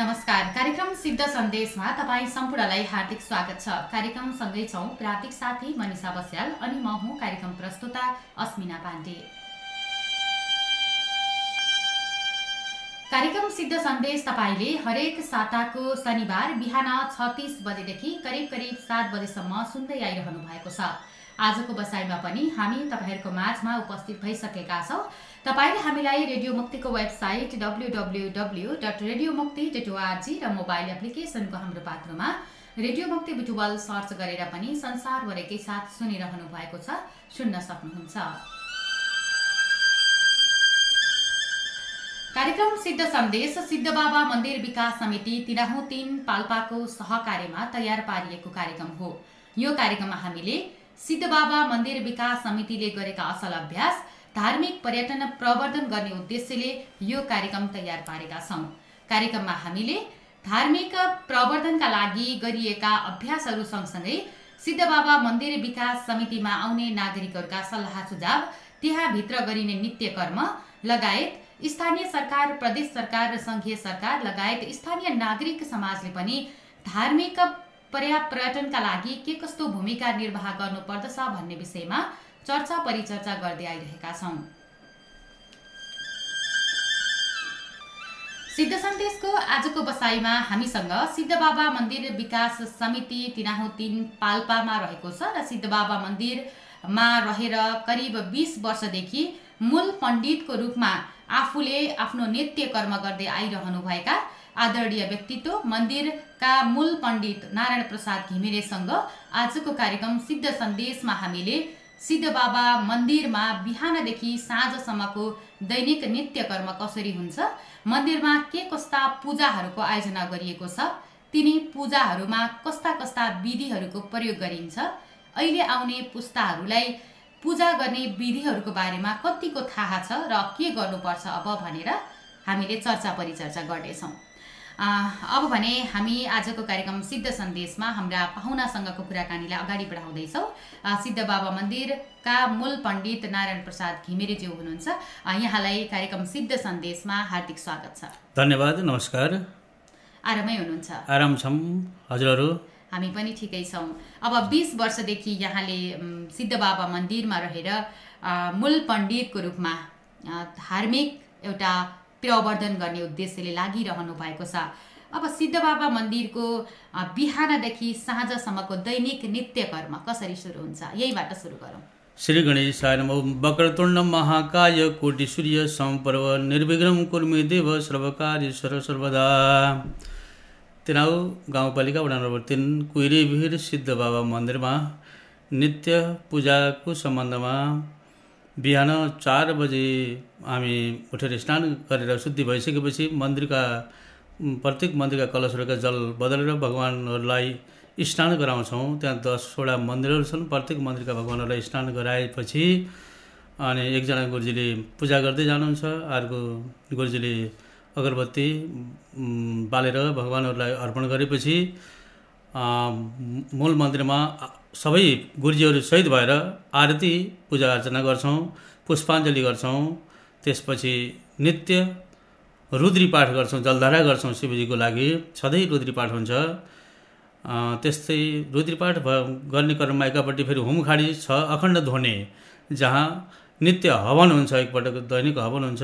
नमस्कार कार्यक्रम सिद्ध सन्देशमा तपाईँ सम्पूर्णलाई हार्दिक स्वागत छ। कार्यक्रम सँगै छौँ प्रातिक साथी मनिषा बस्याल अनि म हुँ कार्यक्रम प्रस्तुता अस्मिना पाण्डे। कार्यक्रम सिद्ध सन्देश तपाईँले हरेक साताको शनिबार बिहान छत्तिस बजेदेखि करिब करिब सात बजेसम्म सुन्दै आइरहनु भएको छ। आजको बसाइमा पनि हामी तपाईँहरूको माझमा उपस्थित भइसकेका छौँ। तपाईँले हामीलाई रेडियो मुक्तिको website W W W dot radio Mukti dot ORG र मोबाइल एप्लिकेसनको हाम्रो पात्रमा रेडियो मुक्ति बुटुबल सर्च गरेर पनि संसारभरिकै साथ सुनिरहनु भएको छ सुन्न सक्नुहुन्छ। कार्यक्रम सिद्ध सन्देश सिद्ध बाबा मन्दिर विकास समिति तिराहु तिन पाल्पाको सहकार्यमा तयार पारिएको कार्यक्रम हो। यो कार्यक्रममा हामीले सिद्ध बाबा मन्दिर विकास समितिले गरेका असल अभ्यास धार्मिक पर्यटन प्रवर्धन गर्ने उद्देश्यले यो कार्यक्रम तयार पारेका छौँ। कार्यक्रममा हामीले धार्मिक प्रवर्धनका लागि गरिएका अभ्यासहरू सँगसँगै सिद्ध बाबा मन्दिर विकास समितिमा आउने नागरिकहरूका सल्लाह सुझाव त्यहाँभित्र गरिने नित्य कर्म लगायत स्थानीय सरकार प्रदेश सरकार र सङ्घीय सरकार लगायत स्थानीय नागरिक समाजले पनि धार्मिक पर्याप्त पर्यटनका लागि के कस्तो भूमिका निर्वाह गर्नुपर्दछ भन्ने विषयमा चर्चा परिचर्चा गर्दै आइरहेका छौँ। सिद्ध सन्देशको आजको बसाइमा हामीसँग सिद्ध बाबा मन्दिर विकास समिति तिनाहु तिन पाल्पामा रहेको छ र सिद्ध बाबा मन्दिरमा रहेर करिब बिस वर्षदेखि मूल पण्डितको रूपमा आफूले आफ्नो नित्य कर्म गर्दै आइरहनुभएका आदरणीय व्यक्तित्व मन्दिरका मूल पण्डित नारायण प्रसाद घिमिरेसँग आजको कार्यक्रम सिद्ध सन्देशमा हामीले सिद्ध बाबा मन्दिरमा बिहानदेखि साँझसम्मको दैनिक नित्य कर्म कसरी हुन्छ मन्दिरमा के कस्ता पूजाहरूको आयोजना गरिएको छ तिनी पूजाहरूमा कस्ता कस्ता विधिहरूको प्रयोग गरिन्छ अहिले आउने पुस्ताहरूलाई पूजा गर्ने विधिहरूको बारेमा कतिको थाहा छ र के गर्नुपर्छ अब भनेर हामीले चर्चा परिचर्चा गर्नेछौँ अब भने हामी आजको कार्यक्रम सिद्ध सन्देशमा हाम्रा पाहुनासँगको कुराकानीलाई अगाडि बढाउँदैछौँ। सिद्ध बाबा मन्दिरका मूल पण्डित नारायण प्रसाद घिमिरेज्यू हुनुहुन्छ। यहाँलाई कार्यक्रम सिद्ध सन्देशमा हार्दिक स्वागत छ। धन्यवाद नमस्कार। आरामै हुनुहुन्छ। आराम छौँ हजुरहरू। हामी पनि ठिकै छौँ। अब बिस वर्षदेखि यहाँले सिद्ध बाबा मन्दिरमा रहेर मूल पण्डितको रूपमा धार्मिक एउटा प्रवर्धन गर्ने उद्देश्यले लागिरहनु भएको छ। अब सिद्ध बाबा मन्दिरको बिहानदेखि साँझसम्मको दैनिक नित्य कर्म कसरी सुरु हुन्छ? यहीबाट सुरु गरौँ। श्री गणेशाय नमो। वक्रतुण्ड महाकाय कोटि सूर्य सम्पर्व। निर्विघ्नम कुर्मी देव सर्वकार्यश्वर सर्वदा। तिनाउ गाउँपालिका वडा नम्बर तिन कुइरेभिर सिद्ध बाबा मन्दिरमा नित्य पूजाको सम्बन्धमा बिहान चार बजे हामी उठेर स्नान गरेर शुद्धि भइसकेपछि मन्दिरका प्रत्येक मन्दिरका कलशहरूका जल बदलेर भगवान्हरूलाई स्नान गराउँछौँ। त्यहाँ दसवटा मन्दिरहरू छन्। प्रत्येक मन्दिरका भगवान्हरूलाई स्नान गराएपछि अनि एकजना गुरुजीले पूजा गर्दै जानुहुन्छ। अर्को गुरुजीले अगरबत्ती बालेर भगवान्हरूलाई अर्पण गरेपछि मूल मन्दिरमा सबै गुरुजीहरू सहित भएर आरती पूजा अर्चना गर्छौँ पुष्पाञ्जली गर्छौँ त्यसपछि नित्य रुद्री पाठ गर्छौँ जलधारा गर्छौँ शिवजीको लागि। सधैँ रुद्री पाठ हुन्छ। त्यस्तै रुद्री पाठ गर्ने क्रममा एकापट्टि फेरि होमखाडी छ अखण्ड धोने जहाँ नित्य हवन हुन्छ एकपटक दैनिक हवन हुन्छ।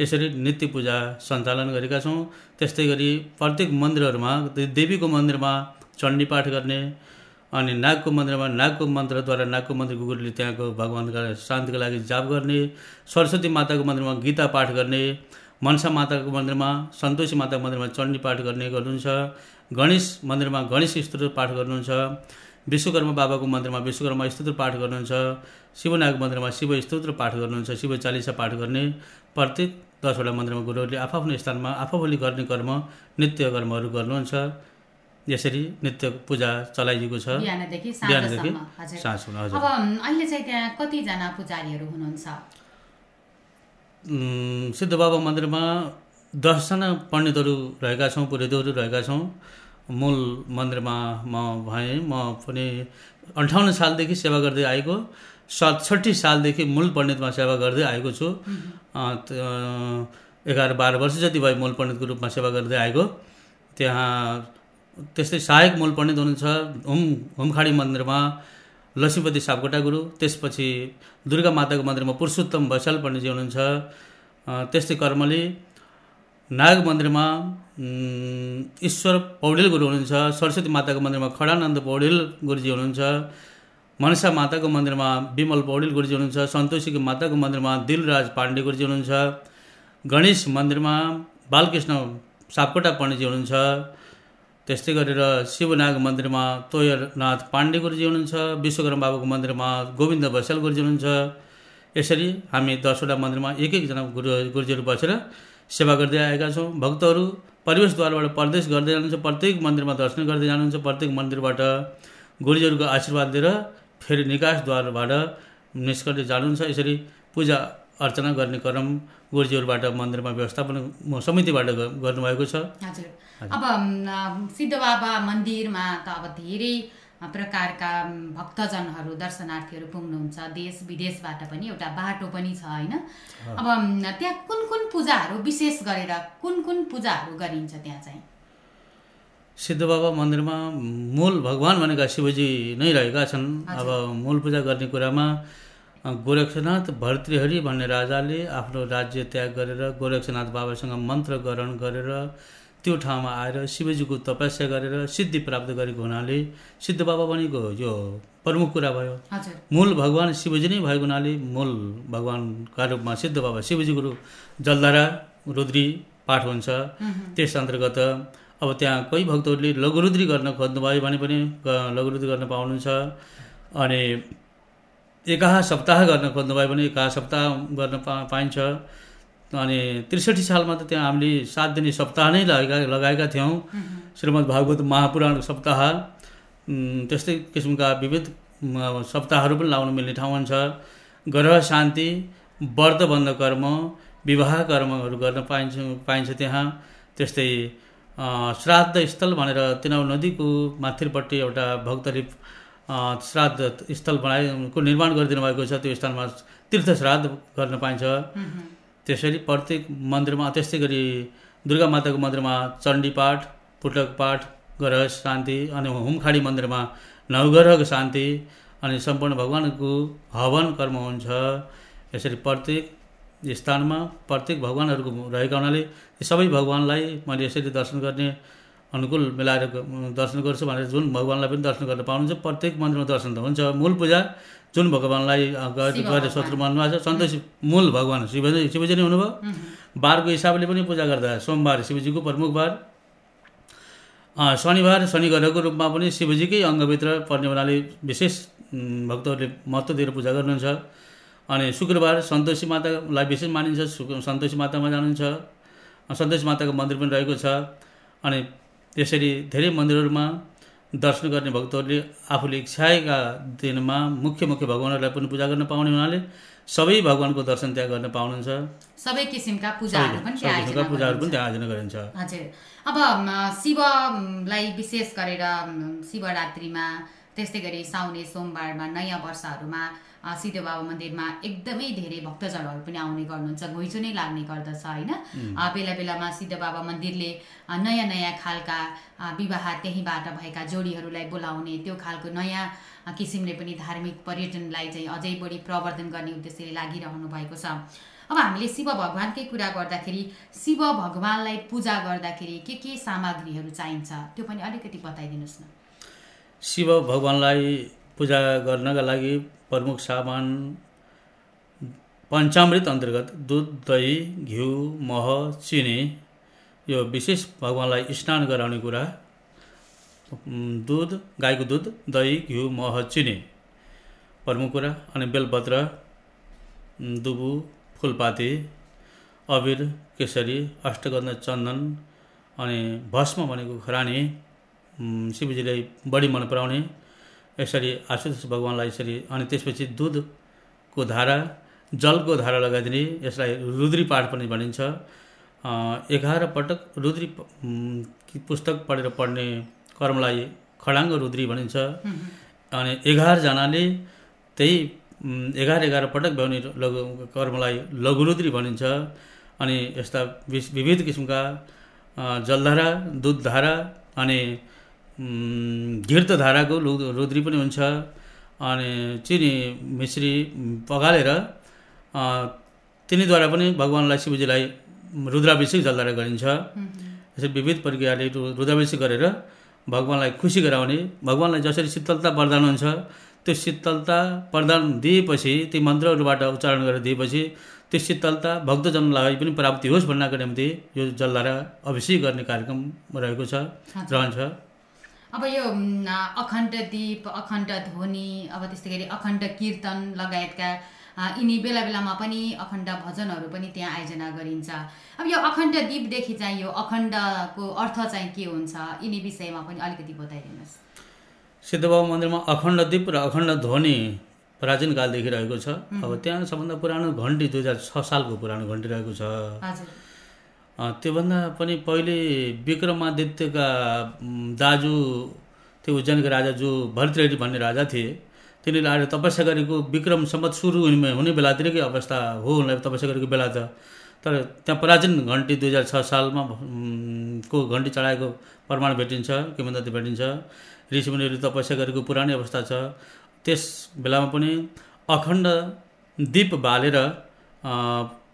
यसरी नित्य पूजा सञ्चालन गरेका छौँ। त्यस्तै गरी प्रत्येक मन्दिरहरूमा देवीको मन्दिरमा चण्डी पाठ गर्ने अनि नागको मन्दिरमा नागको मन्त्रद्वारा नागको मन्दिरको गुरुले त्यहाँको भगवान्का शान्तिको लागि जाप गर्ने सरस्वती माताको मन्दिरमा गीता पाठ गर्ने मनसा माताको मन्दिरमा सन्तोषी माताको मन्दिरमा चण्डी पाठ गर्ने गर्नुहुन्छ गणेश मन्दिरमा गणेश स्तोत्र पाठ गर्नुहुन्छ विश्वकर्मा बाबाको मन्दिरमा विश्वकर्मा स्तोत्र पाठ गर्नुहुन्छ शिवनागको मन्दिरमा शिव स्तोत्र पाठ गर्नुहुन्छ शिव चालिसा पाठ गर्ने प्रत्येक दसवटा मन्दिरमा गुरुहरूले आफ्नो स्थानमा आफूले गर्ने कर्म नित्य कर्महरू गर्नुहुन्छ। यसरी नित्य पूजा चलाइएको छ। बिहानदेखि हजुर। अब अहिले चाहिँ त्यहाँ कतिजना पुजारीहरू हुनुहुन्छ? सिद्ध बाबा मन्दिरमा दसजना पण्डितहरू रहेका छौँ पुरोहितहरू रहेका छौँ। मूल मन्दिरमा म भएँ। म पनि अन्ठाउन्न सालदेखि सेवा गर्दै आएको। सतसट्ठी सालदेखि मूल पण्डितमा सेवा गर्दै आएको छु। एघार बाह्र वर्ष जति भयो मूल पण्डितको रूपमा सेवा गर्दै आएको। त्यहाँ त्यस्तै सहायक मूल पण्डित हुनुहुन्छ हुम हुमखाडी मन्दिरमा लक्ष्मीपति सापकोटा गुरु त्यसपछि दुर्गा माताको मन्दिरमा पुरुषोत्तम भैसाल पण्डितजी हुनुहुन्छ त्यस्तै कर्मली नाग मन्दिरमा ईश्वर पौडेल गुरु हुनुहुन्छ सरस्वती माताको मन्दिरमा खडानन्द पौडेल गुरुजी हुनुहुन्छ मनसा माताको मन्दिरमा विमल पौडेल गुरुजी हुनुहुन्छ सन्तोषीको माताको मन्दिरमा दिलराज पाण्डे गुरुजी हुनुहुन्छ गणेश मन्दिरमा बालकृष्ण सापकोटा पण्डितजी हुनुहुन्छ त्यस्तै गरेर शिवनाग मन्दिरमा तोयरनाथ पाण्डे गुरुजी हुनुहुन्छ विश्वकर्म बाबाको मन्दिरमा गोविन्द भैसाल गुरुजी हुनुहुन्छ। यसरी हामी दसवटा मन्दिरमा एक एकजना गुरु गुरुजीहरू बसेर सेवा गर्दै आएका छौँ। भक्तहरू परिवेशद्वारबाट प्रदेश गर्दै जानुहुन्छ प्रत्येक मन्दिरमा दर्शन गर्दै जानुहुन्छ प्रत्येक मन्दिरबाट गुरुजीहरूको आशीर्वाद लिएर फेरि निकासद्वारबाट निस्कँदै जानुहुन्छ। यसरी पूजा अर्चना गर्ने क्रम गुरुजीहरूबाट मन्दिरमा व्यवस्थापन समितिबाट गर्नुभएको छ। हजुर। अब म, सिद्ध बाबा मन्दिरमा त अब धेरै प्रकारका भक्तजनहरू दर्शनार्थीहरू पुग्नुहुन्छ। देश विदेशबाट पनि एउटा बाटो पनि छ होइन? अब त्यहाँ कुन कुन पूजाहरू विशेष गरेर कुन कुन पूजाहरू गरिन्छ त्यहाँ चाहिँ? सिद्ध बाबा मन्दिरमा मूल भगवान् भनेका शिवजी नै रहेका छन्। अब मूल पूजा गर्ने कुरामा गोरक्षनाथ भर्तृहरि भन्ने राजाले आफ्नो राज्य त्याग गरेर गोरक्षनाथ बाबासँग मन्त्र ग्रहण गरेर त्यो ठाउँमा आएर शिवजीको तपस्या गरेर सिद्धि प्राप्त गरेको हुनाले सिद्ध बाबा भनेको यो प्रमुख कुरा भयो। मूल भगवान् शिवजी नै भएको हुनाले मूल भगवान्का रूपमा सिद्ध बाबा शिवजीको रूप जलधारा रुद्री पाठ हुन्छ। त्यस अन्तर्गत अब त्यहाँ कोही भक्तहरूले लघुरुद्री गर्न खोज्नुभयो भने पनि लघुरुद्री गर्न पाउनुहुन्छ। अनि एकाहा सप्ताह गर्न खोज्नुभयो भने एकाहा सप्ताह गर्न पा पाइन्छ। अनि त्रिसठी सालमा त त्यहाँ हामीले सात दिने सप्ताह नै लगाएका लगाएका थियौँ। श्रीमद् भागवत महापुराण सप्ताह। त्यस्तै किसिमका विविध सप्ताहहरू पनि लाउन मिल्ने ठाउँ हुन्छ ग्रह शान्ति व्रत बन्ध कर्म विवाह कर्महरू गर्न पाइन्छ पाइन्छ त्यहाँ। त्यस्तै श्राद्ध स्थल भनेर तिनाउ नदीको माथिल्पट्टि एउटा भक्तले अ, श्राद्ध स्थल बनाएको निर्माण गरिदिनु भएको छ त्यो स्थानमा तीर्थ श्राद्ध गर्न पाइन्छ। त्यसरी प्रत्येक मन्दिरमा त्यस्तै गरी दुर्गा माताको मन्दिरमा चण्डी पाठ पुटक पाठ ग्रह शान्ति अनि हुमखाडी मन्दिरमा नवग्रहको शान्ति अनि सम्पूर्ण भगवान्को हवन कर्म हुन्छ। यसरी प्रत्येक स्थानमा प्रत्येक भगवान्हरूको रहेका हुनाले सबै भगवान्लाई मैले यसरी दर्शन गर्ने अनुकूल मिलाएर दर्शन गर्छु भनेर जुन भगवान्लाई पनि दर्शन गर्न पाउनुहुन्छ प्रत्येक मन्दिरमा दर्शन त हुन्छ। मूल पूजा जुन भगवान्लाई गरेर। शत्रु मनमा छ सन्तोषी मूल भगवान् शिवजी शिवजी नै हुनुभयो। बारको हिसाबले पनि पूजा गर्दा सोमबार शिवजीको प्रमुख बार। शनिबार शनि ग्रहको रूपमा पनि शिवजीकै अङ्गभित्र पर्ने हुनाले विशेष भक्तहरूले महत्त्व दिएर पूजा गर्नुहुन्छ। अनि शुक्रबार सन्तोषी मातालाई विशेष मानिन्छ। सन्तोषी मातामा जानुहुन्छ। सन्तोषी माताको मन्दिर पनि रहेको छ। अनि त्यसरी धेरै मन्दिरहरूमा दर्शन गर्ने भक्तहरूले आफूले इच्छाएका दिनमा मुख्य मुख्य भगवान्हरूलाई पनि पूजा गर्न पाउने हुनाले सबै भगवान्को दर्शन त्यहाँ गर्न पाउनुहुन्छ। सबै किसिमका पूजाहरू पनि पूजाहरू पनि। त्यहाँ आयोजना गरिन्छ। हजुर। अब शिवलाई विशेष गरेर शिवरात्रिमा त्यस्तै गरी साउने सोमबारमा नयाँ वर्षहरूमा सिद्धो बाबा मन्दिरमा एकदमै धेरै भक्तजनहरू पनि आउने गर्नुहुन्छ घुइँचो नै लाग्ने गर्दछ होइन? बेला बेलामा सिद्ध बाबा मन्दिरले नयाँ नयाँ खालका विवाह त्यहीँबाट भएका जोडीहरूलाई बोलाउने त्यो खालको नयाँ किसिमले पनि धार्मिक पर्यटनलाई चाहिँ अझै बढी प्रवर्धन गर्ने उद्देश्यले लागिरहनु भएको छ। अब हामीले शिव भगवान्कै कुरा गर्दाखेरि शिव भगवान्लाई पूजा गर्दाखेरि के के सामग्रीहरू चाहिन्छ त्यो पनि अलिकति बताइदिनुहोस् न। शिव भगवान्लाई पूजा गर्नका लागि प्रमुख सामान पञ्चामृत अन्तर्गत दुध दही घिउ मह चिनी यो विशेष भगवान्लाई स्नान गराउने कुरा। दुध गाईको दुध दही घिउ मह चिनी प्रमुख कुरा। अनि बेलपत्र दुबु फुलपाती अबिर केसरी अष्टगन्ध चन्दन अनि भस्म भनेको खरानी शिवजीलाई बढी मन पराउने यसरी आशुतोष भगवान्लाई यसरी अनि त्यसपछि दुधको धारा जलको धारा लगाइदिने यसलाई रुद्री पाठ पनि भनिन्छ। एघार पटक रुद्री पुस्तक पढेर पढ्ने कर्मलाई खडाङ्ग रुद्री भनिन्छ। अनि एघारजनाले त्यही एघार एघार पटक भ्याउने लघु कर्मलाई लघुरुद्री भनिन्छ। अनि यस्ता विविध किसिमका जलधारा दुधधारा अनि उम्, घृतधाराको लु रुद्री पनि हुन्छ। अनि चिनी मिश्री पगालेर तिनीद्वारा पनि भगवान्लाई शिवजीलाई रुद्राभिषेक जलधारा गरिन्छ। यसरी विविध प्रक्रियाले रुद्राभिषेक गरेर भगवान्लाई खुसी गराउने भगवान्लाई जसरी शीतलता प्रदान हुन्छ त्यो शीतलता प्रदान दिएपछि ती मन्त्रहरूबाट उच्चारण गरेर दिएपछि त्यो शीतलता भक्तजनलाई पनि प्राप्ति होस् भन्नको निम्ति यो जलधारा अभिषेक गर्ने कार्यक्रम रहेको छ। रहन्छ। अब यो अखण्ड दीप अखण्ड ध्वनि अब त्यस्तै गरी अखण्ड कीर्तन लगायतका यिनी बेला बेलामा पनि अखण्ड भजनहरू पनि त्यहाँ आयोजना गरिन्छ। अब यो अखण्ड दीपदेखि चाहिँ यो अखण्डको अर्थ चाहिँ के हुन्छ? यिनी विषयमा पनि अलिकति बताइदिनुहोस्। सिद्धबाबा मन्दिरमा अखण्ड दीप र अखण्ड ध्वनि प्राचीन कालदेखि रहेको छ। अब त्यहाँ सबभन्दा पुरानो घन्टी दुई हजार छ सालको पुरानो घन्टी रहेको छ। त्योभन्दा पनि पहिले विक्रमादित्यका दाजु त्यो उज्जैनका राजा जो भरतरेड्डी भन्ने राजा थिए। तिनीहरूले आएर तपस्या गरेको विक्रम सम्मत सुरु हुने हुने बेलातिरकै अवस्था हो उनलाई तपस्या गरेको बेला त। तर त्यहाँ प्राचीन घन्टी दुई हजार छ सालमा को घन्टी चढाएको प्रमाण भेटिन्छ किमन्दती भेटिन्छ। ऋषिमुनिहरू तपस्या गरेको पुरानै अवस्था छ। त्यस बेलामा पनि अखण्ड दीप बालेर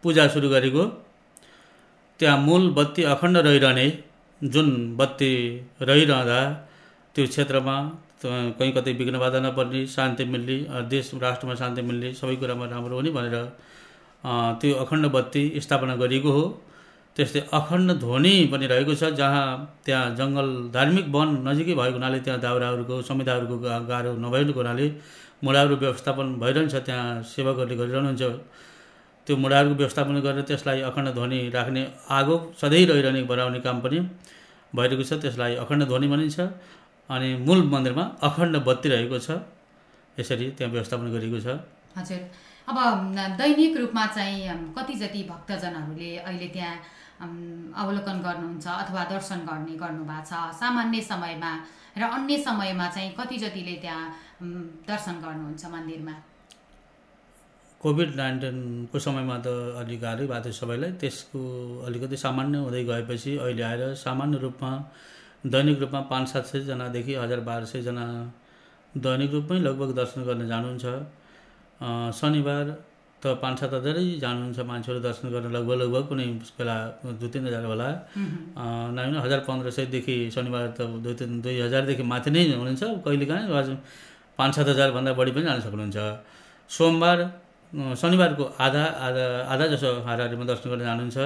पूजा सुरु गरेको त्यहाँ मूल बत्ती अखण्ड रहिरहने जुन बत्ती रहिरहँदा त्यो क्षेत्रमा कहीँ कतै विघ्न बाधा नपर्ने शान्ति मिल्ने देश राष्ट्रमा शान्ति मिल्ने सबै कुरामा राम्रो हुने भनेर त्यो अखण्ड बत्ती स्थापना गरिएको हो। त्यस्तै अखण्ड ध्वनि पनि रहेको छ जहाँ त्यहाँ जङ्गल धार्मिक वन नजिकै भएको हुनाले त्यहाँ दाउराहरूको गा- गाह्रो नभएको हुनाले मुढाहरू व्यवस्थापन भइरहन्छ त्यहाँ सेवकहरूले गरिरहनुहुन्छ। त्यो मुढाहरूको व्यवस्थापन गरेर त्यसलाई अखण्ड ध्वनि राख्ने आगो सधैँ रहिरहने बनाउने काम पनि भइरहेको छ। त्यसलाई अखण्ड ध्वनि भनिन्छ अनि मूल मन्दिरमा अखण्ड बत्ती रहेको छ। यसरी त्यहाँ व्यवस्थापन गरिएको छ। हजुर। अब दैनिक रूपमा चाहिँ कति जति भक्तजनहरूले अहिले त्यहाँ अवलोकन गर्नुहुन्छ अथवा दर्शन गर्ने गर्नुभएको छ सामान्य समयमा र अन्य समयमा चाहिँ कति जतिले त्यहाँ दर्शन गर्नुहुन्छ मन्दिरमा? कोभिड नाइन्टिनको समयमा त अलिक गाह्रै भएको थियो सबैलाई। त्यसको अलिकति सामान्य हुँदै गएपछि अहिले आएर सामान्य रूपमा दैनिक रूपमा पाँच सात सयजनादेखि हजार बाह्र सयजना दैनिक रूपमै लगभग दर्शन गर्न जानुहुन्छ। शनिबार त पाँच सात हजारै जानुहुन्छ मान्छेहरू दर्शन गर्न लगभग लगभग कुनै बेला दुई तिन हजार होला। नभए हजार पन्ध्र सयदेखि शनिबार त दुई तिन दुई हजारदेखि माथि नै हुनुहुन्छ। कहिलेकाहीँ पाँच सात हजारभन्दा बढी पनि जान सक्नुहुन्छ। सोमबार शनिबारको आधा आधा आधा जसो हाराहारीमा दर्शन गर्न जानुहुन्छ।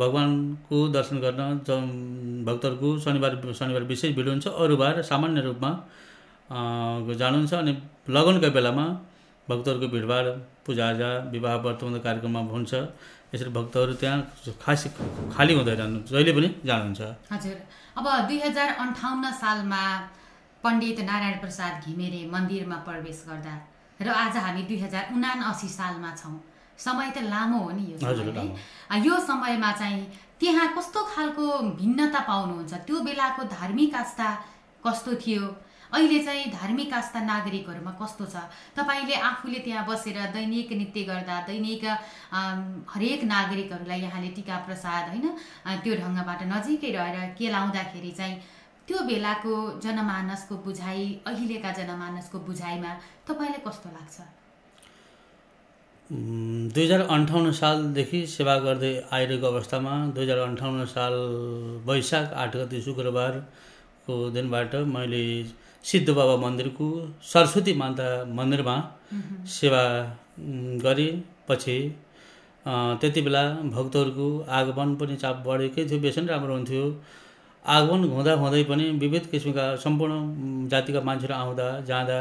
भगवान्को दर्शन गर्न ज- भक्तहरूको शनिबार शनिबार विशेष भिड हुन्छ। अरू बार सामान्य रूपमा जानुहुन्छ अनि लगनका बेलामा भक्तहरूको भिडभाड पूजाआजा विवाह व्रतबन्ध कार्यक्रममा हुन्छ। यसरी भक्तहरू त्यहाँ खास खाली हुँदैन जहिले पनि जानुहुन्छ। हजुर। अब दुई हजार अन्ठाउन्न सालमा पण्डित नारायण प्रसाद घिमिरे मन्दिरमा प्रवेश गर्दा र आज हामी दुई हजार उनासी सालमा छौँ। समय त लामो हो नि यो समय यो समयमा चाहिँ त्यहाँ कस्तो खालको भिन्नता पाउनुहुन्छ? त्यो बेलाको धार्मिक आस्था कस्तो थियो? अहिले चाहिँ धार्मिक आस्था नागरिकहरूमा कस्तो छ? तपाईँले आफूले त्यहाँ बसेर दैनिक नृत्य गर्दा दैनिक हरेक नागरिकहरूलाई यहाँले टिका प्रसाद होइन त्यो ढङ्गबाट नजिकै रहेर केलाउँदाखेरि चाहिँ त्यो बेलाको जनमानसको बुझाइ अहिलेका जनमानसको बुझाइमा तपाईँलाई कस्तो लाग्छ? दुई हजार अन्ठाउन्न सालदेखि सेवा गर्दै आइरहेको अवस्थामा दुई हजार अन्ठाउन्न साल वैशाख आठ गते शुक्रबारको दिनबाट मैले सिद्ध बाबा मन्दिरको सरस्वती माता मन्दिरमा सेवा गरेँ। पछि त्यति बेला भक्तहरूको आगमन पनि चाप बढेकै थियो बेसी नै राम्रो हुन्थ्यो। आगमन हुँदा हुँदै पनि विविध किसिमका सम्पूर्ण जातिका मान्छेहरू आउँदा जाँदा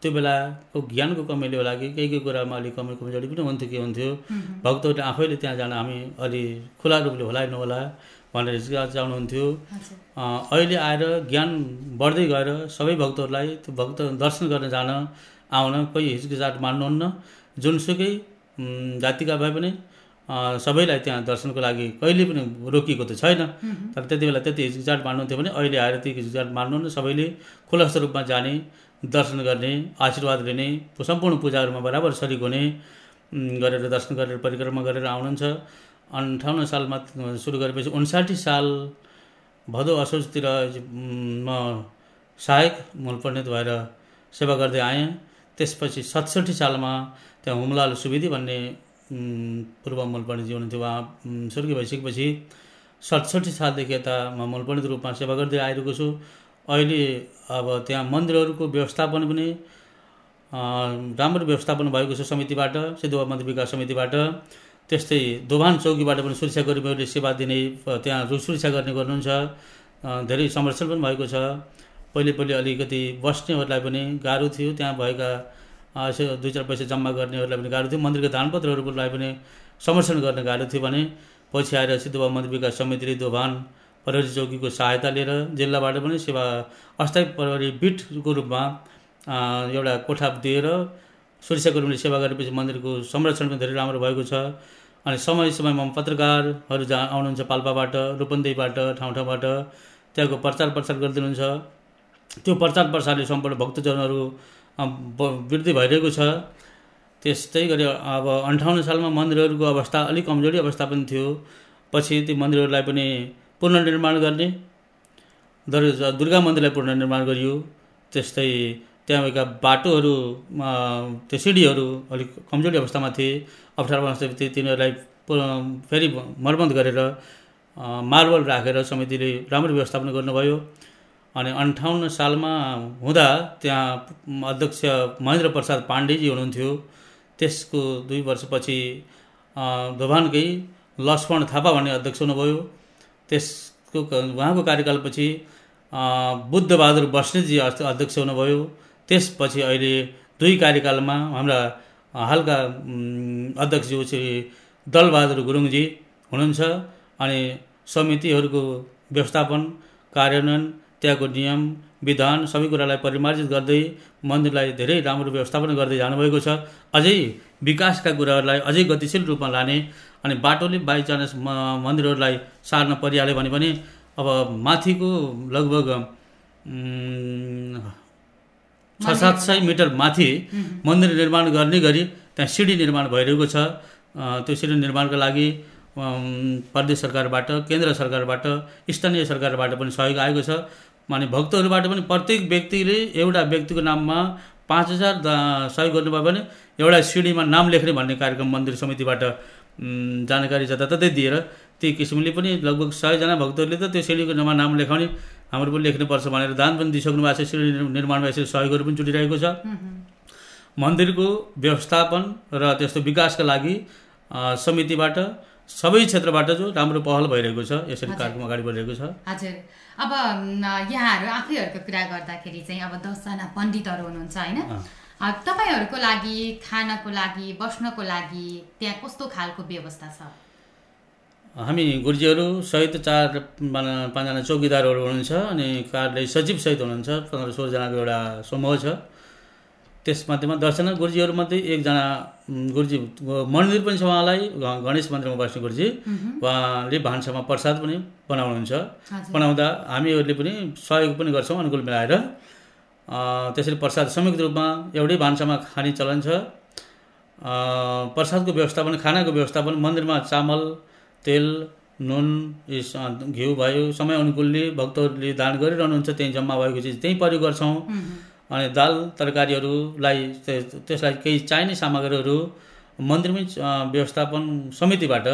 त्यो बेलाको ज्ञानको कमीले होला कि केही केही कुरामा अलिक कमी कमजोरी पनि हुन्थ्यो के हुन्थ्यो। भक्तहरूले आफैले त्यहाँ जान हामी अलि खुला रूपले होला नहोला भनेर चाहिँ चाहनुहुन्थ्यो अहिले आएर ज्ञान बढ्दै गएर सबै भक्तहरूलाई त्यो भक्त दर्शन गर्न जान आउन कोही हिचकिचाट मान्नुहुन्न। जुनसुकै जातिका भए पनि सबैलाई त्यहाँ दर्शनको लागि कहिले पनि रोकिएको त छैन। तर त्यति बेला त्यति हिचकिचाट मान्नुहुन्थ्यो भने अहिले आएर त्यो हिचकिचाट मान्नुहुन्न सबैले खुलस्त रूपमा जाने दर्शन गर्ने आशीर्वाद लिने सम्पूर्ण पूजाहरूमा बराबर सरिक हुने गरेर दर्शन गरेर परिक्रमा गरेर आउनुहुन्छ। अन्ठाउन्न सालमा सुरु गरेपछि उन्साठी साल भदौ असोजतिर म सहायक मूल पण्डित भएर सेवा गर्दै आएँ। त्यसपछि सतसट्ठी सालमा त्यहाँ हुमलाल सुवेदी भन्ने पूर्व मूल पण्डितजी हुनुहुन्थ्यो उहाँ स्वर्गीय भइसकेपछि सतसट्ठी सालदेखि यता म मूल पण्डित रूपमा सेवा गर्दै आइरहेको छु। अहिले अब त्यहाँ मन्दिरहरूको व्यवस्थापन पनि राम्रो व्यवस्थापन भएको छ समितिबाट सिद्धुवा मन्दिर विकास समितिबाट। त्यस्तै दोभान चौकीबाट पनि सुरक्षा कर्मीहरूले सेवा दिने त्यहाँ सुरक्षा गर्ने गर्नुहुन्छ। धेरै संरक्षण पनि भएको छ। पहिले पहिले अलिकति बस्नेहरूलाई पनि गाह्रो थियो। त्यहाँ भएका यसो दुई चार पैसा जम्मा गर्नेहरूलाई पनि गाह्रो थियो मन्दिरका दानपत्रहरूलाई पनि संरक्षण गर्न गाह्रो थियो भने पछि आएर सिद्धुवा मन्दिर विकास समितिले दोभान प्रहरी चौकीको सहायता लिएर जिल्लाबाट पनि सेवा अस्थायी प्रहरी बिटको रूपमा एउटा कोठा दिएर सुरक्षा कर्मीले सेवा गरेपछि मन्दिरको संरक्षण पनि धेरै राम्रो भएको छ। अनि समय समयमा पत्रकारहरू जहाँ आउनुहुन्छ पाल्पाबाट रूपन्देहीबाट ठाउँ ठाउँबाट त्यहाँको प्रचार प्रसार गरिदिनुहुन्छ। त्यो प्रचार प्रसारले सम्पूर्ण भक्तजनहरू वृद्धि भइरहेको छ। त्यस्तै गरी अब अन्ठाउन्न सालमा मन्दिरहरूको अवस्था अलिक कमजोरी अवस्था पनि थियो। पछि ती मन्दिरहरूलाई पनि पुनर्निर्माण गर्ने दर दुर्गा मन्दिरलाई पुनर्निर्माण गरियो। त्यस्तै त्यहाँ भएका बाटोहरू त्यो सिँढीहरू अलिक कमजोरी अवस्थामा थिए। अप्ठ्यारो अवस्थामा तिनीहरूलाई फेरि मर्मत गरेर मार्बल राखेर समितिले राम्रो व्यवस्थापन गर्नुभयो। अनि अन्ठाउन्न सालमा हुँदा त्यहाँ अध्यक्ष महेन्द्र प्रसाद पाण्डेजी हुनुहुन्थ्यो। त्यसको दुई वर्षपछि दोभानकै लक्ष्मण थापा भन्ने अध्यक्ष हुनुभयो। त्यसको उहाँको कार्यकालपछि बुद्धबहादुर बस्नेतजी अध्य- अध्यक्ष हुनुभयो। त्यसपछि अहिले दुई कार्यकालमा हाम्रा हालका अध्यक्षज्यू श्री दलबहादुर गुरुङजी हुनुहुन्छ अनि समितिहरूको व्यवस्थापन कार्यान्वयन त्यहाँको नियम विधान सबै कुरालाई परिमार्जित गर्दै मन्दिरलाई धेरै राम्रो व्यवस्थापन गर्दै जानुभएको छ। अझै विकासका कुराहरूलाई अझै गतिशील रूपमा लाने अनि बाटोले बाइचान्स म- मन्दिरहरूलाई सार्न परिहाल्यो भने पनि अब माथिको लगभग छ सात सय मिटर माथि मन्दिर निर्माण गर्ने गरी त्यहाँ सिडी निर्माण भइरहेको छ। त्यो सिडी निर्माणको लागि प्रदेश सरकारबाट केन्द्र सरकारबाट स्थानीय सरकारबाट पनि सहयोग आएको छ। अनि भक्तहरूबाट पनि प्रत्येक व्यक्तिले एउटा व्यक्तिको नाममा पाँच हजार सहयोग गर्नुभयो भने एउटा सिडीमा नाम लेख्ने भन्ने कार्यक्रम मन्दिर समितिबाट जानकारी जताततै दिएर त्यही किसिमले पनि लगभग सयजना भक्तहरूले त त्यो सिडीको नाममा नाम लेखाउने हाम्रो पनि लेख्नुपर्छ भनेर दान पनि दिइसक्नु भएको छ। सिडी निर्माणमा यसरी सहयोगहरू पनि जुटिरहेको छ। मन्दिरको व्यवस्थापन र त्यस्तो विकासका लागि समितिबाट सबै क्षेत्रबाट जो राम्रो पहल भइरहेको छ यसरी। कार्यक्रम अगाडि बढिरहेको छ। हजुर। अब यहाँहरू आफैहरूको कुरा गर्दाखेरि चाहिँ अब दसजना पण्डितहरू हुनुहुन्छ होइन? तपाईँहरूको लागि खानको लागि बस्नको लागि त्यहाँ कस्तो खालको व्यवस्था छ? हामी गुरुजीहरू सहित चार पाँच- पाँचजना चौकीदारहरू हुनुहुन्छ अनि कार्यालय सचिव सहित हुनुहुन्छ। पन्ध्र सोह्रजनाको एउटा समूह छ। त्यसमध्येमा दसजना गुरुजीहरूमध्ये एकजना गुरुजी मन्दिर पनि छ उहाँलाई गणेश मन्दिरमा बस्ने गुरुजी। उहाँले भान्सामा प्रसाद पनि बनाउनुहुन्छ। बनाउँदा हामीहरूले पनि सहयोग पनि गर्छौँ अनुकूल मिलाएर। त्यसरी प्रसाद संयुक्त रूपमा एउटै भान्सामा खाने चलन छ। प्रसादको व्यवस्थापन खानाको व्यवस्थापन मन्दिरमा चामल तेल नुन घिउ भयो समय अनुकूलले भक्तहरूले दान गरिरहनुहुन्छ त्यहीँ जम्मा भएको चिज त्यहीँ प्रयोग गर्छौँ। अनि दाल तरकारीहरूलाई त्य- त्यसलाई केही चाहिने सामग्रीहरू मन्दिरमै व्यवस्थापन समितिबाट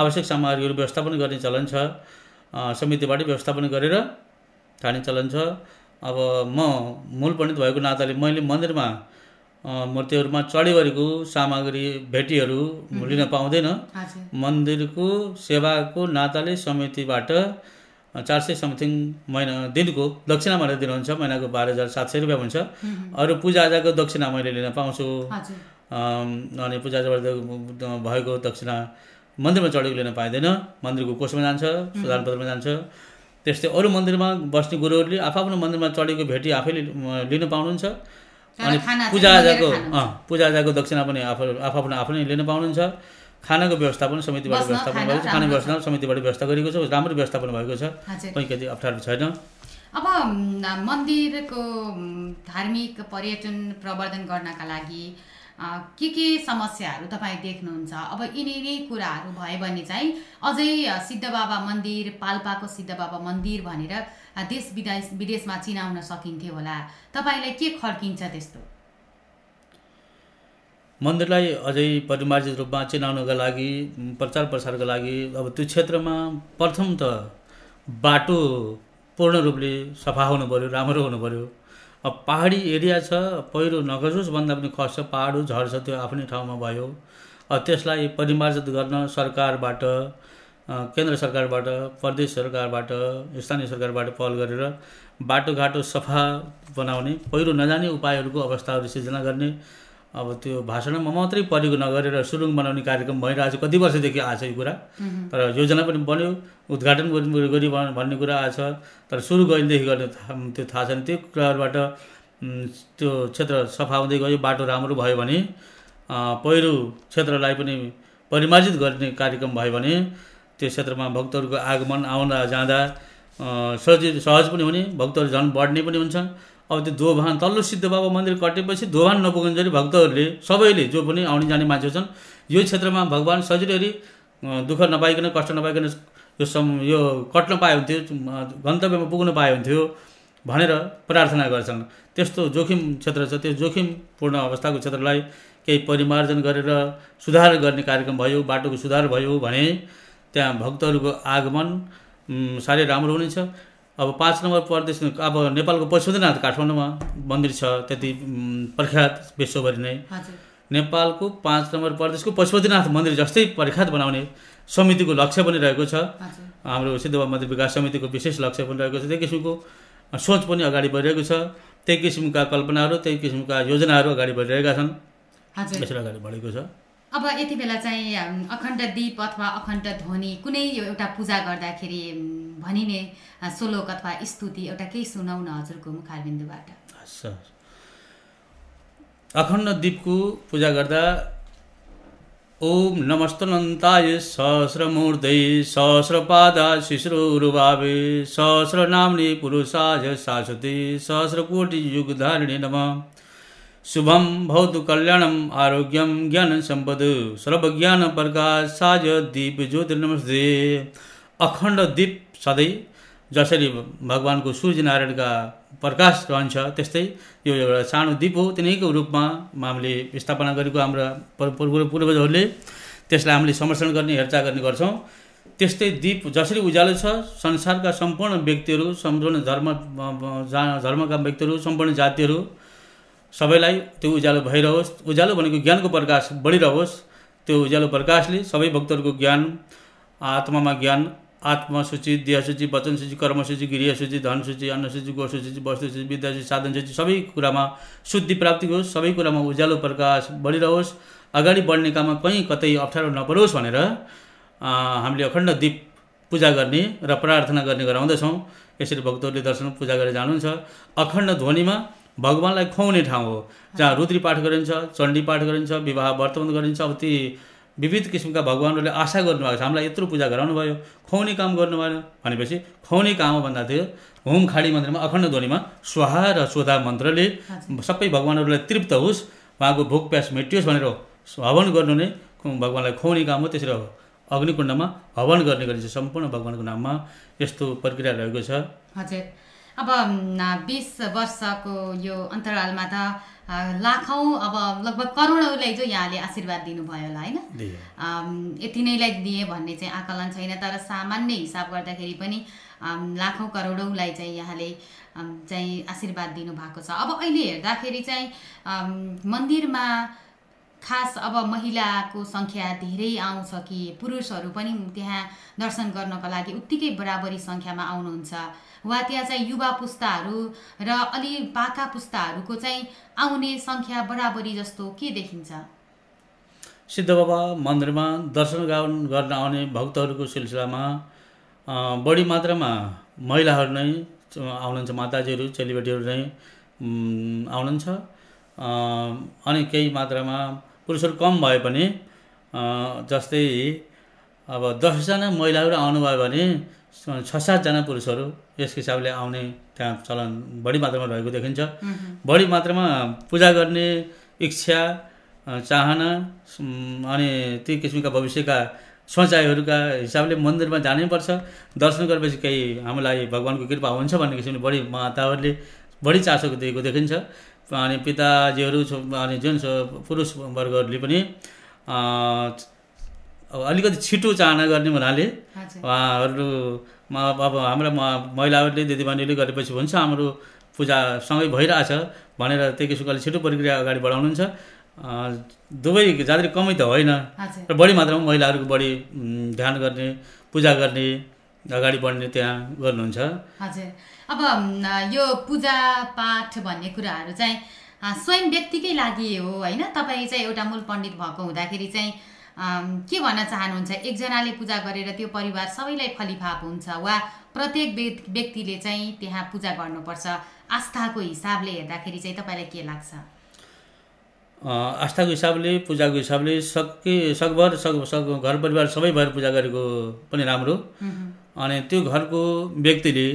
आवश्यक सामग्रीहरू व्यवस्थापन गर्ने चलन छ। समितिबाटै व्यवस्थापन गरेर खाने चलन छ। अब म मूल पण्डित भएको नाताले मैले मन्दिरमा मूर्तिहरूमा चढीवरीको सामग्री भेटीहरू लिन पाउँदैन। मन्दिरको सेवाको नाताले समितिबाट चार सय समथिङ महिना दिनको दक्षिणा भनेर दिनुहुन्छ महिनाको बाह्र हजार सात सय रुपियाँ हुन्छ। अरू पूजाआजाको दक्षिणा मैले लिन पाउँछु। अनि पूजाबाट भएको दक्षिणा मन्दिरमा चढेको लिन पाइँदैन। मन्दिरको कोषमा जान्छ सुधार पत्रमा जान्छ। त्यस्तै अरू मन्दिरमा बस्ने गुरुहरूले आफ्नो मन्दिरमा चढेको भेटी आफैले लिन पाउनुहुन्छ। अनि पूजाआजाको पूजाआजाको दक्षिणा पनि आफू आफ्नो आफ्नै लिन पाउनुहुन्छ। खानाको व्यवस्थापन समितिबाट व्यवस्थापन भएको छ। खाने राम्रो व्यवस्था समितिबाट व्यवस्था गरिएको छ। राम्रो व्यवस्थापन भएको छ। कहीँ अप्ठ्यारो छैन। अब मन्दिरको धार्मिक पर्यटन प्रवर्धन गर्नका लागि के के समस्याहरू तपाईँ देख्नुहुन्छ? अब यिनी कुराहरू भयो भने चाहिँ अझै अ, सिद्ध बाबा मन्दिर पाल्पाको सिद्ध बाबा मन्दिर भनेर देश विदेश विदेशमा चिनाउन सकिन्थ्यो होला। तपाईँलाई के खड्किन्छ त्यस्तो? मन्दिरलाई अझै परिमार्जित रूपमा चिनाउनका लागि प्रचार प्रसारका लागि अब त्यो क्षेत्रमा प्रथम त बाटो पूर्ण रूपले सफा हुनु पऱ्यो राम्रो हुनु पऱ्यो अब पहाडी एरिया छ पहिरो नखसोस् भन्दा पनि खस्छ पहाड झर्छ त्यो आफ्नै ठाउँमा भयो। त्यसलाई परिमार्जित गर्न सरकारबाट केन्द्र सरकारबाट प्रदेश सरकारबाट स्थानीय सरकारबाट पहल गरेर बाटोघाटो सफा बनाउने पहिरो नजाने उपायहरूको अवस्थाहरू सिर्जना गर्ने अब त्यो भाषणमा मात्रै परेको नगरेर सुरुङ बनाउने कार्यक्रम भइरहेको छ कति वर्षदेखि आएको छ यो कुरा। तर योजना पनि बन्यो उद्घाटन गरि गरी भन्- भन्ने कुरा आएको छ। तर सुरु कहिलेदेखि गर्ने त्यो थाहा छैन। त्यो कुराहरूबाट त्यो क्षेत्र सफा हुँदै गयो बाटो राम्रो भयो भने पहिरो क्षेत्रलाई पनि परिमार्जित गर्ने कार्यक्रम भयो भने त्यो क्षेत्रमा भक्तहरूको आगमन आउँदा जाँदा सजिलो सहज पनि हुने भक्तहरू झन् बढ्ने पनि हुन्छ अब त्यो दोभान तल्लो सिद्ध बाबा मन्दिर कटेपछि दोभान नपुगुन्जेली भक्तहरूले सबैले जो पनि आउने जाने मान्छे छन् यो क्षेत्रमा भगवान् सजिलैले अ, दुःख नपाइकन कष्ट नपाइकन यो सम यो कट्न पाए हुन्थ्यो गन्तव्यमा पुग्न पाए हुन्थ्यो भनेर प्रार्थना गर्छन्। त्यस्तो जोखिम क्षेत्र छ त्यो जोखिमपूर्ण अवस्थाको क्षेत्रलाई केही परिमार्जन गरेर सुधार गर्ने कार्यक्रम भयो बाटोको सुधार भयो भने त्यहाँ भक्तहरूको आगमन साह्रै राम्रो हुनेछ। अब पाँच नम्बर प्रदेश अब नेपालको पशुपतिनाथ काठमाडौँमा मन्दिर छ त्यति प्रख्यात विश्वभरि नै। नेपालको पाँच नम्बर प्रदेशको पशुपतिनाथ मन्दिर जस्तै प्रख्यात बनाउने समितिको लक्ष्य पनि रहेको छ। हाम्रो सिद्धबाबा मन्दिर विकास समितिको विशेष लक्ष्य पनि रहेको छ। त्यही किसिमको सोच पनि अगाडि बढिरहेको छ। त्यही किसिमका कल्पनाहरू त्यही किसिमका योजनाहरू अगाडि बढिरहेका छन्। यसरी अगाडि बढेको छ। अब यति बेला चाहिँ अखण्ड दीप अथवा अखण्ड ध्वनि कुनै एउटा पूजा गर्दाखेरि भनिने श्लोक अथवा स्तुति एउटा केही सुनाउन हजुरको मुखारबिन्दुबाट अखण्ड दीपको पूजा गर्दा ओम नमस्तनन्ताय सहस्रमूर्धै सहस्रपादा शिश्रुरुभावे सहस्रनाम्ने पुरुषाय शाश्वते सहस्रकोटि युगधारिणे नमः। शुभम भवतु कल्याणम आरोग्यम ज्ञान सम्पद सर्वज्ञान प्रकाशाय दीप ज्योतिर्नमस्ते अखण्ड दीप सधैँ जसरी भगवान्को सूर्यनारायणका प्रकाश रहन्छ त्यस्तै यो एउटा सानो दीप हो तिनैको रूपमा हामीले स्थापना गरेको हाम्रा पूर्व पूर्व- पूर्वजहरूले। त्यसलाई हामीले संरक्षण गर्ने हेरचाह गर्ने गर्छौँ। त्यस्तै दीप जसरी उज्यालो छ संसारका सम्पूर्ण व्यक्तिहरू सम्पूर्ण धर्म धर्मका व्यक्तिहरू सम्पूर्ण जातिहरू सबैलाई त्यो उज्यालो भइरहोस्। उज्यालो भनेको ज्ञानको प्रकाश बढिरहोस्। त्यो उज्यालो प्रकाशले सबै भक्तहरूको ज्ञान आत्मामा ज्ञान आत्मा सूची देह सूची वचन सूची कर्म सूची गृह सूची धन सूची अन्न सूची गो सूची वस्तु सूची विद्या सूची साधन सूची सबै कुरामा शुद्धि प्राप्ति होस्। सबै कुरामा उज्यालो प्रकाश बढिरहोस्। अगाडि बढ्ने काममा कहीँ कतै अप्ठ्यारो नपरोस् भनेर हामीले अखण्ड दीप पूजा गर्ने र प्रार्थना गर्ने गराउँदछौँ। यसरी भक्तहरूले दर्शन पूजा गरेर जानुहुन्छ। अखण्ड ध्वनिमा भगवान्लाई खुवाउने ठाउँ हो। जहाँ रुद्री पाठ गरिन्छ चण्डी पाठ गरिन्छ विवाह वर्तमान गरिन्छ अब ती विविध किसिमका भगवान्हरूले आशा गर्नुभएको छ। हामीलाई यत्रो पूजा गराउनु भयो। खुवाउने काम गर्नु भएन भनेपछि खुवाउने काम हो भन्दा थियो होम खाडी मन्दिरमा अखण्ड ध्वनिमा स्वाहा र स्वधा मन्त्रले सबै भगवान्हरूलाई तृप्त होस्। उहाँको भोक प्यास मेटियोस् भनेर हवन गर्नु नै भगवान्लाई खुवाउने काम हो त्यसरी अग्निकुण्डमा हवन गर्ने गरिन्छ। सम्पूर्ण भगवान्को नाममा यस्तो प्रक्रिया रहेको छ। हजुर। अब बिस वर्षको यो अन्तरालमा त लाखौँ अब लगभग करोडौँलाई जो यहाँले आशीर्वाद दिनुभयो होला होइन? यति नैलाई दिए भन्ने चाहिँ आकलन छैन तर सामान्य हिसाब गर्दाखेरि पनि लाखौँ करोडौँलाई चाहिँ यहाँले चाहिँ आशीर्वाद दिनुभएको छ। अब अहिले हेर्दाखेरि चाहिँ मन्दिरमा खास अब महिलाको सङ्ख्या धेरै आउँछ कि पुरुषहरू पनि त्यहाँ दर्शन गर्नको लागि उत्तिकै बराबरी सङ्ख्यामा आउनुहुन्छ। वा त्यहाँ चाहिँ युवा पुस्ताहरू र अलि पाका पुस्ताहरूको चाहिँ आउने सङ्ख्या बराबरी जस्तो के देखिन्छ? सिद्ध बाबा मन्दिरमा दर्शन गर्न आउने भक्तहरूको सिलसिलामा बढी मात्रामा महिलाहरू नै आउनुहुन्छ माताजीहरू चेलीबेटीहरू नै आउनुहुन्छ। अनि केही मात्रामा पुरुषहरू कम भए पनि जस्तै अब दसजना महिलाहरू आउनुभयो भने छ सातजना पुरुषहरू यस हिसाबले आउने त्यहाँ चलन बढी मात्रामा रहेको देखिन्छ। बढी मात्रामा पूजा गर्ने इच्छा चाहना अनि ती किसिमका भविष्यका सोचाइहरूका हिसाबले मन्दिरमा जानैपर्छ दर्शन गरेपछि केही हामीलाई भगवान्को कृपा हुन्छ भन्ने किसिमले बढी माताहरूले बढी चासो दिएको देखिन्छ। अनि पिताजीहरू अनि जुन पुरुष वर्गहरूले पनि अलिकति छिटो चाहना गर्ने हुनाले उहाँहरू अब हाम्रा महिलाहरूले दिदीबहिनीले गरेपछि हुन्छ हाम्रो पूजा सँगै भइरहेछ भनेर त्यही किसिमको अलिक छिटो प्रक्रिया अगाडि बढाउनुहुन्छ। दुवै जाँदै कमै त होइन। र बढी मात्रामा महिलाहरूको बढी ध्यान गर्ने पूजा गर्ने अगाडि बढ्ने त्यहाँ गर्नुहुन्छ। हजुर। अब यो पूजा पाठ भन्ने कुराहरू चाहिँ स्वयं व्यक्तिकै लागि हो होइन? तपाईँ चाहिँ एउटा मूल पण्डित भएको हुँदाखेरि चाहिँ के भन्न चाहनुहुन्छ? एकजनाले पूजा गरेर त्यो परिवार सबैलाई फलिफाप हुन्छ वा प्रत्येक व्यक्- व्यक्तिले चाहिँ त्यहाँ पूजा गर्नुपर्छ? आस्थाको हिसाबले हेर्दाखेरि चाहिँ तपाईँलाई के लाग्छ? आस्थाको हिसाबले पूजाको हिसाबले सके सकभर सक सक घर परिवार सबै भएर पूजा गरेको पनि राम्रो। अनि त्यो घरको व्यक्तिले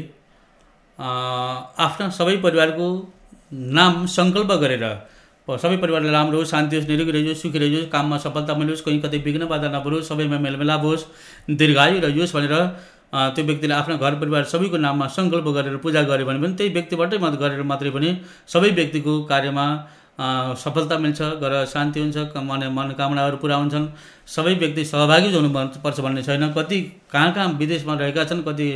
आफ्ना सबै परिवारको नाम सङ्कल्प गरेर सबै परिवारलाई राम्रो होस् शान्ति होस् निरोगी रहोस् सुखी रहोस् काममा सफलता मिलोस् कहीँ कतै विघ्न बाधा नपरोस् सबैमा मेलमिलाप होस् दीर्घायु रहोस् भनेर त्यो व्यक्तिले आफ्ना घर परिवार सबैको नाममा सङ्कल्प गरेर पूजा गर्यो भने पनि त्यही व्यक्तिबाटै मत गरेर मात्रै पनि सबै व्यक्तिको कार्यमा सफलता मिल्छ घर शान्ति हुन्छ मन मनोकामनाहरू पुरा हुन्छन्। सबै व्यक्ति सहभागी हुनु मन- पर्छ भन्ने छैन। कति कहाँ कहाँ विदेशमा रहेका छन् कति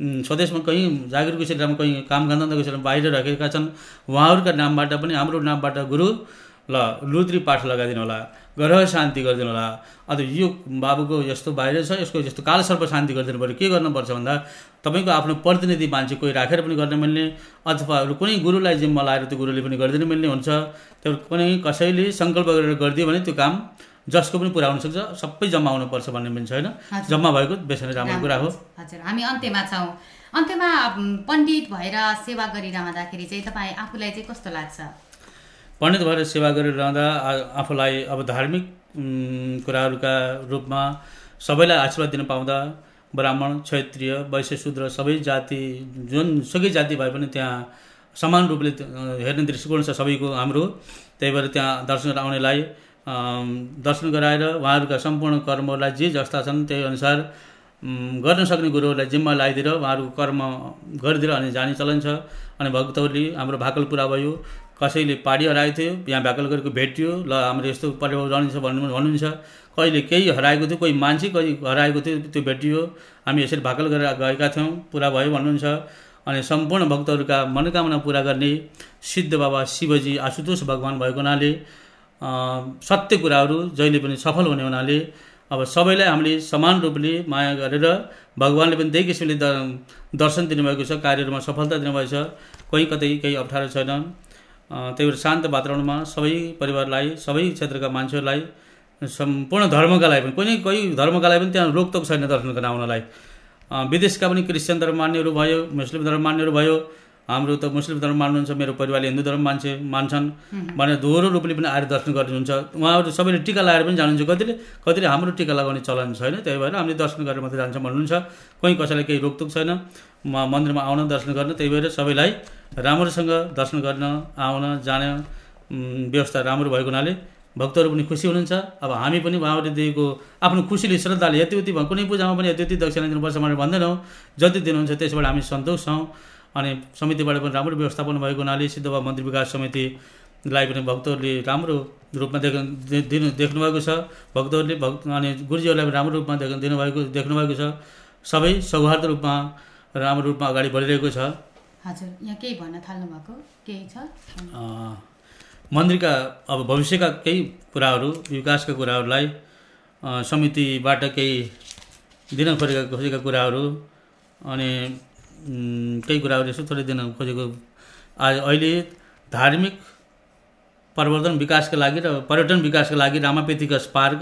स्वदेशमा कहीँ जागिरको क्षेत्रमा कहीँ काम धन्दाको क्षेत्रमा बाहिर रहेका छन्। उहाँहरूका नामबाट पनि हाम्रो नामबाट गुरु ल लुद्री पाठ लगाइदिनु होला ग्रह शान्ति गरिदिनु होला। अन्त यो बाबुको यस्तो बाहिर छ यसको यस्तो काल सर्प शान्ति गरिदिनु पऱ्यो। के गर्नुपर्छ भन्दा तपाईँको आफ्नो प्रतिनिधि मान्छे कोही राखेर पनि गर्न मिल्ने अथवा अरू कुनै गुरुलाई जिम्मा लाएर त्यो गुरुले पनि गरिदिनु मिल्ने हुन्छ। त्यो कुनै कसैले सङ्कल्प गरेर गरिदियो भने त्यो काम जसको पनि पुरा हुनसक्छ सबै जम्मा आउनुपर्छ भन्ने पनि छैन। जम्मा भएको बेसरी राम्रो कुरा हो। हजुर हामी अन्त्यमा छौँ। अन्त्यमा पण्डित भएर सेवा गरिरहँदाखेरि चाहिँ तपाईँ आफूलाई चाहिँ कस्तो लाग्छ? पण्डित भएर सेवा गरिरहँदा आफूलाई अब धार्मिक कुराहरूका रूपमा सबैलाई आशीर्वाद दिन पाउँदा ब्राह्मण क्षत्रिय वैश्य शूद्र सबै जाति जुन सुकै जाति भए पनि त्यहाँ समान रूपले हेर्ने दृष्टिकोण छ सबैको हाम्रो। त्यही भएर त्यहाँ दर्शन आउनेलाई दर्शन गराएर उहाँहरूका सम्पूर्ण कर्महरूलाई जे जस्ता छन् त्यही अनुसार गर्न सक्ने गुरुहरूलाई जिम्मा लगाइदिएर उहाँहरूको कर्म गरिदिएर अनि जाने चलन छ। अनि भक्तहरूले हाम्रो भाकल पुरा भयो। कसैले पाडी हराएको थियो यहाँ भाकल गरेको भेटियो ल हाम्रो यस्तो पर्व रहन्छ भन्नु भन्नुहुन्छ। कहिले केही हराएको थियो कोही मान्छे कहिले हराएको थियो त्यो भेटियो हामी यसरी भाकल गरेर गएका थियौँ पुरा भयो भन्नुहुन्छ। अनि सम्पूर्ण भक्तहरूका मनोकामना पुरा गर्ने सिद्ध बाबा शिवजी आशुतोष भगवान् भएको हुनाले सत्य कुराहरू जहिले पनि सफल हुने हुनाले अब सबैलाई हामीले समान रूपले माया गरेर भगवान्ले पनि त्यही किसिमले द दर्शन दिनुभएको छ कार्यहरूमा सफलता दिनुभएको छ कोही कतै केही अप्ठ्यारो छैन। त्यही भएर शान्त वातावरणमा सबै परिवारलाई सबै क्षेत्रका मान्छेहरूलाई सम्पूर्ण धर्मका लागि पनि कुनै कोही धर्मका लागि पनि त्यहाँ रोकटोक छैन दर्शन गर्न आउनलाई विदेशका पनि क्रिस्चियन धर्म मान्नेहरू भयो मुस्लिम धर्म मान्नेहरू भयो हाम्रो त मुस्लिम धर्म मान्नुहुन्छ मेरो परिवारले हिन्दू धर्म मान्छे मान्छन्। भनेर दोहोरो रूपले पनि आएर दर्शन गर्नुहुन्छ। उहाँहरू सबैले टिका लगाएर पनि जानुहुन्छ। कतिले कतिले हाम्रो टिका लगाउने चलन छैन। त्यही भएर हामीले दर्शन गरेर मात्रै जान्छौँ भन्नुहुन्छ। कोही कसैलाई केही रोकटोक छैन। म मन्दिरमा आउन दर्शन गर्न। त्यही भएर सबैलाई राम्रोसँग दर्शन गर्न आउन जान व्यवस्था राम्रो भएको हुनाले भक्तहरू पनि खुसी हुनुहुन्छ। अब हामी पनि उहाँहरूले दिएको आफ्नो खुसीले श्रद्धाले यति उति कुनै पूजामा पनि यति उति दक्षिणा दिनुपर्छ भनेर भन्दैनौँ। जति दिनुहुन्छ त्यसबाट हामी सन्तोष छौँ। अनि समितिबाट पनि राम्रो व्यवस्थापन भएको हुनाले सिद्धबा मन्दिर विकास समितिलाई पनि भक्तहरूले राम्रो रूपमा देख दिनु देख्नुभएको छ। भक्तहरूले भक्त अनि गुरुजीहरूलाई पनि राम्रो रूपमा देख दिनुभएको देख्नुभएको छ। सबै सौहार्द रूपमा राम्रो रूपमा अगाडि बढिरहेको छ। हजुर यहाँ केही भन्न थाल्नु भएको केही छ? मन्दिरका अब भविष्यका केही कुराहरू विकासका कुराहरूलाई समितिबाट केही दिन खोजेका खोजेका कुराहरू अनि केही कुराहरू यसो थोरै दिन खोजेको। आज अहिले धार्मिक प्रवर्धन विकासका लागि र पर्यटन विकासका लागि रामापेतिकस पार्क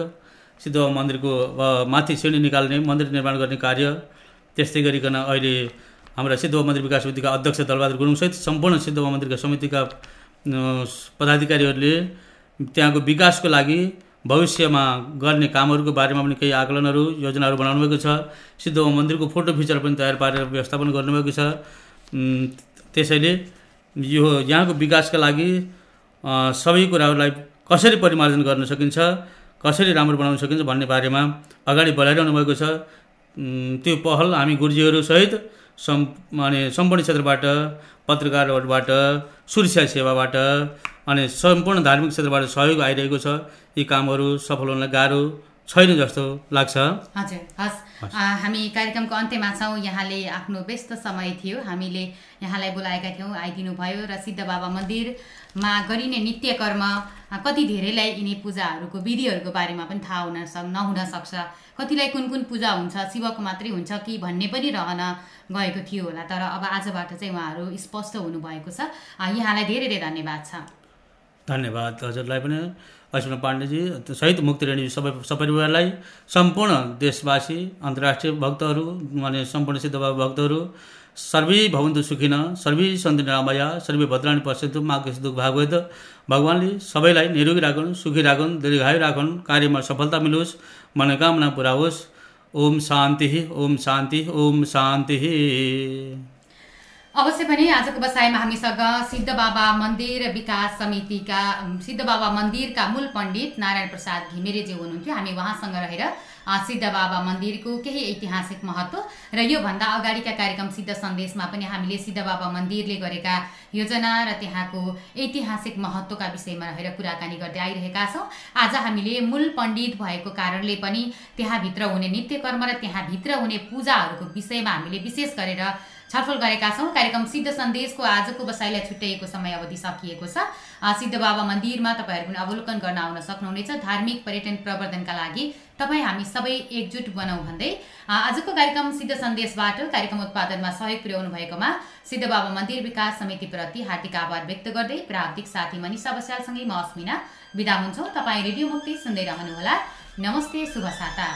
सिद्ध बाबा मन्दिरको माथि सिँढी निकाल्ने मन्दिर निर्माण गर्ने कार्य त्यस्तै गरिकन अहिले हाम्रा सिद्ध बाबा मन्दिर विकास समितिका अध्यक्ष दलबहादुर गुरुङसहित सम्पूर्ण सिद्ध बाबा मन्दिरका समितिका पदाधिकारीहरूले त्यहाँको विकासको लागि भविष्यमा गर्ने कामहरूको बारेमा पनि केही आकलनहरू योजनाहरू बनाउनु भएको छ। सिद्ध मन्दिरको फोटो फिचर पनि तयार पारेर व्यवस्थापन गर्नुभएको छ। त्यसैले यो यहाँको विकासका लागि सबै कुराहरूलाई कसरी परिमार्जन गर्न सकिन्छ कसरी राम्रो बनाउन सकिन्छ भन्ने बारेमा अगाडि बढाइरहनु भएको छ। त्यो पहल हामी गुरुजीहरूसहित सम् अनि सम्पूर्ण क्षेत्रबाट पत्रकारहरूबाट सुरक्षा सेवाबाट अनि सम्पूर्ण धार्मिक क्षेत्रबाट सहयोग आइरहेको छ। यी कामहरू सफल हुनलाई गाह्रो। छैन जस्तो लाग्छ। हजुर हस्। हामी कार्यक्रमको अन्त्यमा छौँ। यहाँले आफ्नो व्यस्त समय थियो। हामीले यहाँलाई बोलाएका थियौँ आइदिनु भयो र सिद्ध बाबा मन्दिरमा गरिने नित्य कर्म कति धेरैलाई यिनी पूजाहरूको विधिहरूको बारेमा पनि थाहा हुन सक् नहुन सक्छ। कतिलाई कुन कुन पूजा हुन्छ शिवको मात्रै हुन्छ कि भन्ने पनि रहन गएको थियो होला। तर अब आजबाट चाहिँ उहाँहरू स्पष्ट हुनुभएको छ। यहाँलाई धेरै धेरै धन्यवाद छ। धन्यवाद हजुरलाई पनि। अश्विन पाण्डेजी सहित मुक्ति रेणीजी सबै सपरिवारलाई सम्पूर्ण देशवासी अन्तर्राष्ट्रिय भक्तहरू अनि सम्पूर्ण सिद्ध भक्तहरू सर्वै भवन्तु सुखिन सर्वै सन्ति रामया सर्वै भद्राणी पश्यन्तु माघ दुख भागवत। भगवान्ले सबैलाई निरोगी राखुन् सुखी राखुन् दीर्घायु राखुन् कार्यमा सफलता मिलोस् मनोकामना पुरा होस् ओम शान्ति ओम शान्ति ओम शान्ति। अवश्य पनि आजको बसाइमा हामीसँग सिद्ध बाबा मन्दिर विकास समितिका सिद्ध बाबा मन्दिरका मूल पण्डित नारायण प्रसाद घिमिरेजी हुनुहुन्थ्यो। हामी उहाँसँग रहेर सिद्ध बाबा मन्दिरको केही ऐतिहासिक महत्त्व र योभन्दा अगाडिका कार्यक्रम सिद्ध सन्देशमा पनि हामीले सिद्ध बाबा मन्दिरले गरेका योजना र त्यहाँको ऐतिहासिक महत्त्वका विषयमा रहेर कुराकानी गर्दै आइरहेका छौँ। आज हामीले मूल पण्डित भएको कारणले पनि त्यहाँभित्र हुने नित्य कर्म र त्यहाँभित्र हुने पूजाहरूको विषयमा हामीले विशेष गरेर छलफल गरेका छौँ। कार्यक्रम सिद्ध सन्देशको आजको बसाइलाई छुट्याइएको समय अवधि सकिएको छ। सिद्ध बाबा मन्दिरमा तपाईँहरू पनि अवलोकन गर्न आउन सक्नुहुनेछ। धार्मिक पर्यटन प्रवर्धनका लागि तपाईँ हामी सबै एकजुट बनाऊ भन्दै आजको कार्यक्रम सिद्ध सन्देशबाट कार्यक्रम उत्पादनमा सहयोग पुर्याउनु भएकोमा सिद्ध बाबा मन्दिर विकास समितिप्रति हार्दिक आभार व्यक्त गर्दै प्राविधिक साथी मनिषा बस्यालसँगै म अस्मिना बिदा हुन्छौँ। तपाईँ रेडियो मुक्ति सुन्दै रहनुहोला। नमस्ते शुभ साता।